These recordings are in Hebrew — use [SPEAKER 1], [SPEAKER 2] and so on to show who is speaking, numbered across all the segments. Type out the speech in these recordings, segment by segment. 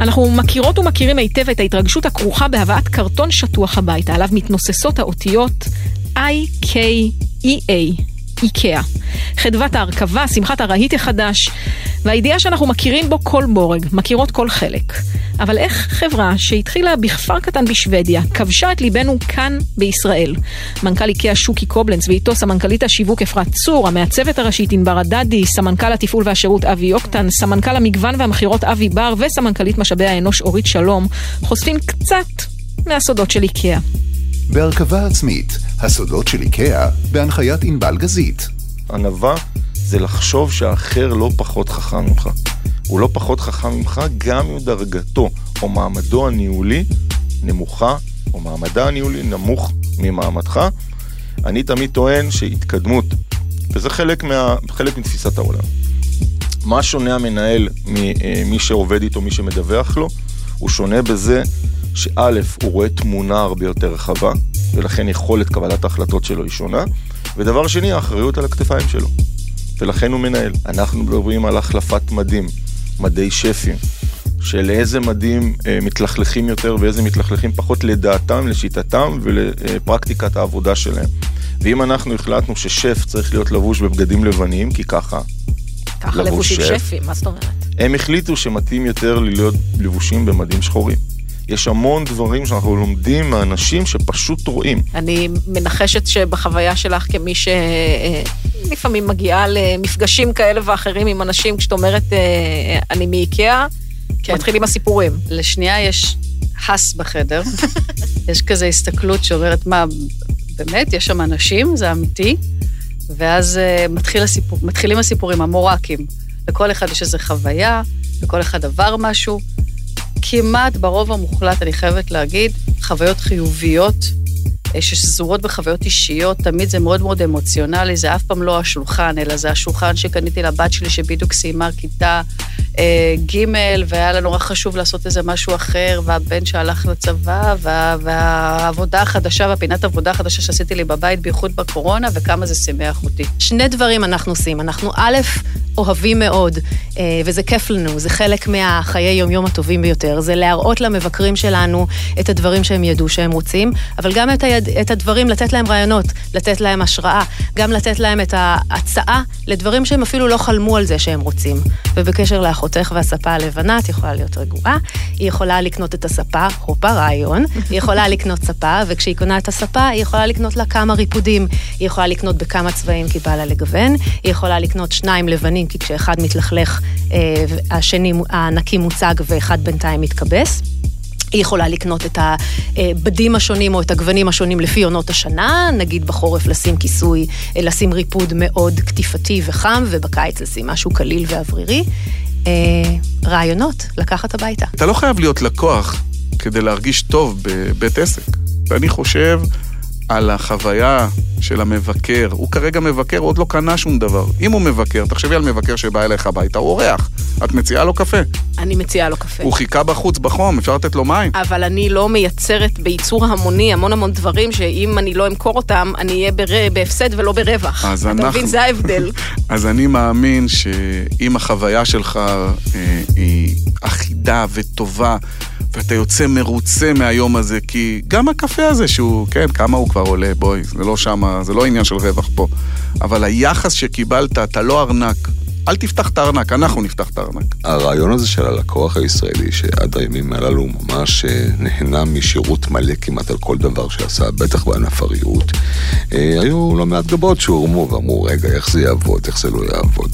[SPEAKER 1] אנחנו מכירות ומכירים היטב את ההתרגשות הכרוכה בהבאת קרטון שטוח הביתה, עליו מתנוססות האותיות I-K-E-A. איקאה. חדוות ההרכבה, שמחת הרהיט החדש, והידיעה שאנחנו מכירים בו כל בורג, מכירות כל חלק. אבל איך חברה שהתחילה בכפר קטן בשוודיה, כבשה את ליבנו כאן בישראל? מנכ"ל איקאה שוקי קובלנץ ואיתו סמנכ"לית השיווק אפרת צור, המעצבת הראשית ענבר הדדי, סמנכ"ל התפעול והשירות אבי יוקטן, סמנכ"ל המגוון והמכירות אבי בר וסמנכ"לית משאבי האנוש אורית שלום, חושפים קצת מהסודות של איקאה.
[SPEAKER 2] בהרכבה עצמית, הסודות של איקאה, בהנחיית ענבל גזית.
[SPEAKER 3] ענווה זה לחשוב שהאחר לא פחות חכם ממך. הוא לא פחות חכם ממך גם אם דרגתו או מעמדו הניהולי נמוכה, או מעמדה הניהולי נמוך ממעמדך. אני תמיד טוען שהתקדמות, וזה חלק, מה, חלק מתפיסת העולם. מה שונה המנהל ממי שעובד איתו, מי שמדווח לו? הוא שונה בזה שא', הוא רואה תמונה הרבה יותר רחבה, ולכן יכולת קבלת ההחלטות שלו היא שונה, ודבר שני, האחריות על הכתפיים שלו, ולכן הוא מנהל. אנחנו מדברים על החלפת מדים, מדי שפים, של איזה מדים אה, מתלכלכים יותר ואיזה מתלכלכים פחות לדעתם, לשיטתם ולפרקטיקת העבודה שלהם. ואם אנחנו החלטנו ששף צריך להיות לבוש בבגדים לבנים, כי ככה
[SPEAKER 1] ככה לבושים שפים, מה זאת אומרת?
[SPEAKER 3] הם החליטו שמתאים יותר להיות לבושים במדים שחורים. יש המון דברים שאנחנו לומדים מאנשים שפשוט רואים.
[SPEAKER 1] אני מנחשת שבחוויה שלך כמי שלפעמים מגיעה למפגשים כאלה ואחרים עם אנשים, כשאת אומרת אה, אני מאיקאה, כן. מתחילים הסיפורים.
[SPEAKER 4] לשנייה יש הס בחדר, יש כזה הסתכלות שאומרת, מה, באמת, יש שם אנשים, זה אמיתי? ואז uh, מתחיל הסיפור, מתחילים הסיפורים, המורקים. לכל אחד יש איזו חוויה, לכל אחד עבר משהו, כמעט ברוב המוחלט, אני חייבת להגיד, חוויות חיוביות, אה, ששזורות בחוויות אישיות, תמיד זה מאוד מאוד אמוציונלי, זה אף פעם לא השולחן, אלא זה השולחן שקניתי לבת שלי שבדיוק סיימה כיתה אה, ג' והיה לה נורא חשוב לעשות איזה משהו אחר, והבן שהלך לצבא, וה, והעבודה החדשה והפינת עבודה החדשה שעשיתי לי בבית, בייחוד בקורונה, וכמה זה שימח אותי.
[SPEAKER 1] שני דברים אנחנו עושים. אנחנו א', אוהבים מאוד, אה, וזה כיף לנו, זה חלק מהחיי יומיום הטובים ביותר, זה להראות למבקרים שלנו את הדברים שהם ידעו שהם רוצים, אבל גם את, היד, את הדברים, לתת להם רעיונות, לתת להם השראה, גם לתת להם את ההצעה לדברים שהם אפילו לא חלמו על זה שהם רוצים. ובקשר לאחותך והספה הלבנה, את יכולה להיות רגועה, היא יכולה לקנות את הספה, הופה רעיון, היא יכולה לקנות ספה, וכשהיא קונה את הספה, היא יכולה לקנות לה כמה ריפודים, היא יכולה לקנות בכמה צבעים כי בא לה לגוון, היא יכולה לקנות שניים לבנים כי כשאחד מתלכלך, אה, השני, הנקי מוצג ואחד בינתיים מתכבס. היא יכולה לקנות את הבדים השונים או את הגוונים השונים לפי עונות השנה, נגיד בחורף לשים כיסוי, אה, לשים ריפוד מאוד קטיפתי וחם, ובקיץ לשים משהו קליל ואוורירי. אה, רעיונות, לקחת הביתה.
[SPEAKER 5] אתה לא חייב להיות לקוח כדי להרגיש טוב בבית עסק. ואני חושב על החוויה של המבקר. הוא כרגע מבקר, הוא עוד לא קנה שום דבר. אם הוא מבקר, תחשבי על מבקר שבא אליך הביתה, הוא אורח. את מציעה לו קפה.
[SPEAKER 1] אני מציעה לו קפה.
[SPEAKER 5] הוא חיכה בחוץ בחום, אפשר לתת לו מים.
[SPEAKER 1] אבל אני לא מייצרת בייצור המוני המון המון דברים שאם אני לא אמכור אותם, אני אהיה בר... בהפסד ולא ברווח. אז אתה אנחנו... מבין, זה ההבדל.
[SPEAKER 5] אז אני מאמין שאם החוויה שלך אה, היא אחידה וטובה, ואתה יוצא מרוצה מהיום הזה, כי גם הקפה הזה שהוא, כן, כמה הוא כבר עולה, בואי, זה לא שמה, זה לא עניין של רווח פה. אבל היחס שקיבלת, אתה לא ארנק. אל תפתח את הארנק, אנחנו נפתח את הארנק.
[SPEAKER 6] הרעיון הזה של הלקוח הישראלי, שעד הימים הללו ממש אה, נהנה משירות מלא כמעט על כל דבר שעשה, בטח בענף הריהוט, אה, היו לא מעט גבות שהורמו ואמרו, רגע, איך זה יעבוד, איך זה לא יעבוד.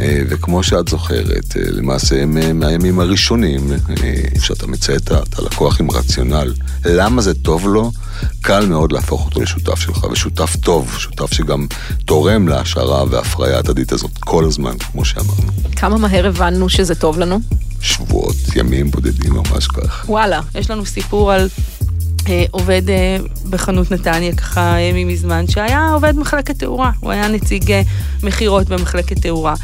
[SPEAKER 6] אה, וכמו שאת זוכרת, אה, למעשה מהימים הראשונים, אה, שאתה מציין את הלקוח עם רציונל, למה זה טוב לו, קל מאוד להפוך אותו לשותף שלך, ושותף טוב, שותף שגם תורם להשערה וההפריה ההדדית הזאת כל הזמן, כמו שאמרנו.
[SPEAKER 1] כמה מהר הבנו שזה טוב לנו?
[SPEAKER 6] שבועות, ימים בודדים, ממש כך.
[SPEAKER 1] וואלה, יש לנו סיפור על
[SPEAKER 7] אה, עובד אה, בחנות נתניה ככה אה, מזמן, שהיה עובד מחלקת תאורה, הוא היה נציג מכירות במחלקת תאורה.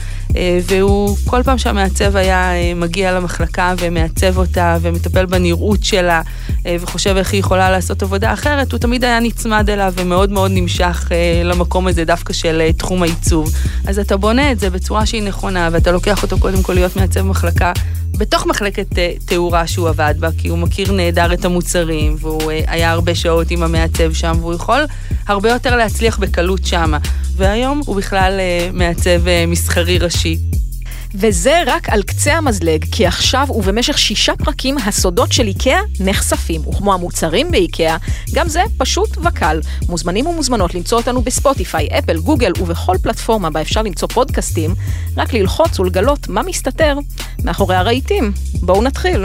[SPEAKER 7] והוא, כל פעם שהמעצב היה מגיע למחלקה ומעצב אותה ומטפל בנראות שלה וחושב איך היא יכולה לעשות עבודה אחרת, הוא תמיד היה נצמד אליו ומאוד מאוד נמשך למקום הזה דווקא של תחום העיצוב. אז אתה בונה את זה בצורה שהיא נכונה ואתה לוקח אותו קודם כל להיות מעצב מחלקה בתוך מחלקת אה, תאורה שהוא עבד בה, כי הוא מכיר נהדר את המוצרים, והוא אה, היה הרבה שעות עם המעצב שם, והוא יכול הרבה יותר להצליח בקלות שמה. והיום הוא בכלל אה, מעצב מסחרי ראשי.
[SPEAKER 8] וזה רק על קצה המזלג, כי עכשיו ובמשך שישה פרקים הסודות של איקאה נחשפים, וכמו המוצרים באיקאה, גם זה פשוט וקל. מוזמנים ומוזמנות למצוא אותנו בספוטיפיי, אפל, גוגל ובכל פלטפורמה בה אפשר למצוא פודקאסטים, רק ללחוץ ולגלות מה מסתתר מאחורי הרהיטים. בואו נתחיל.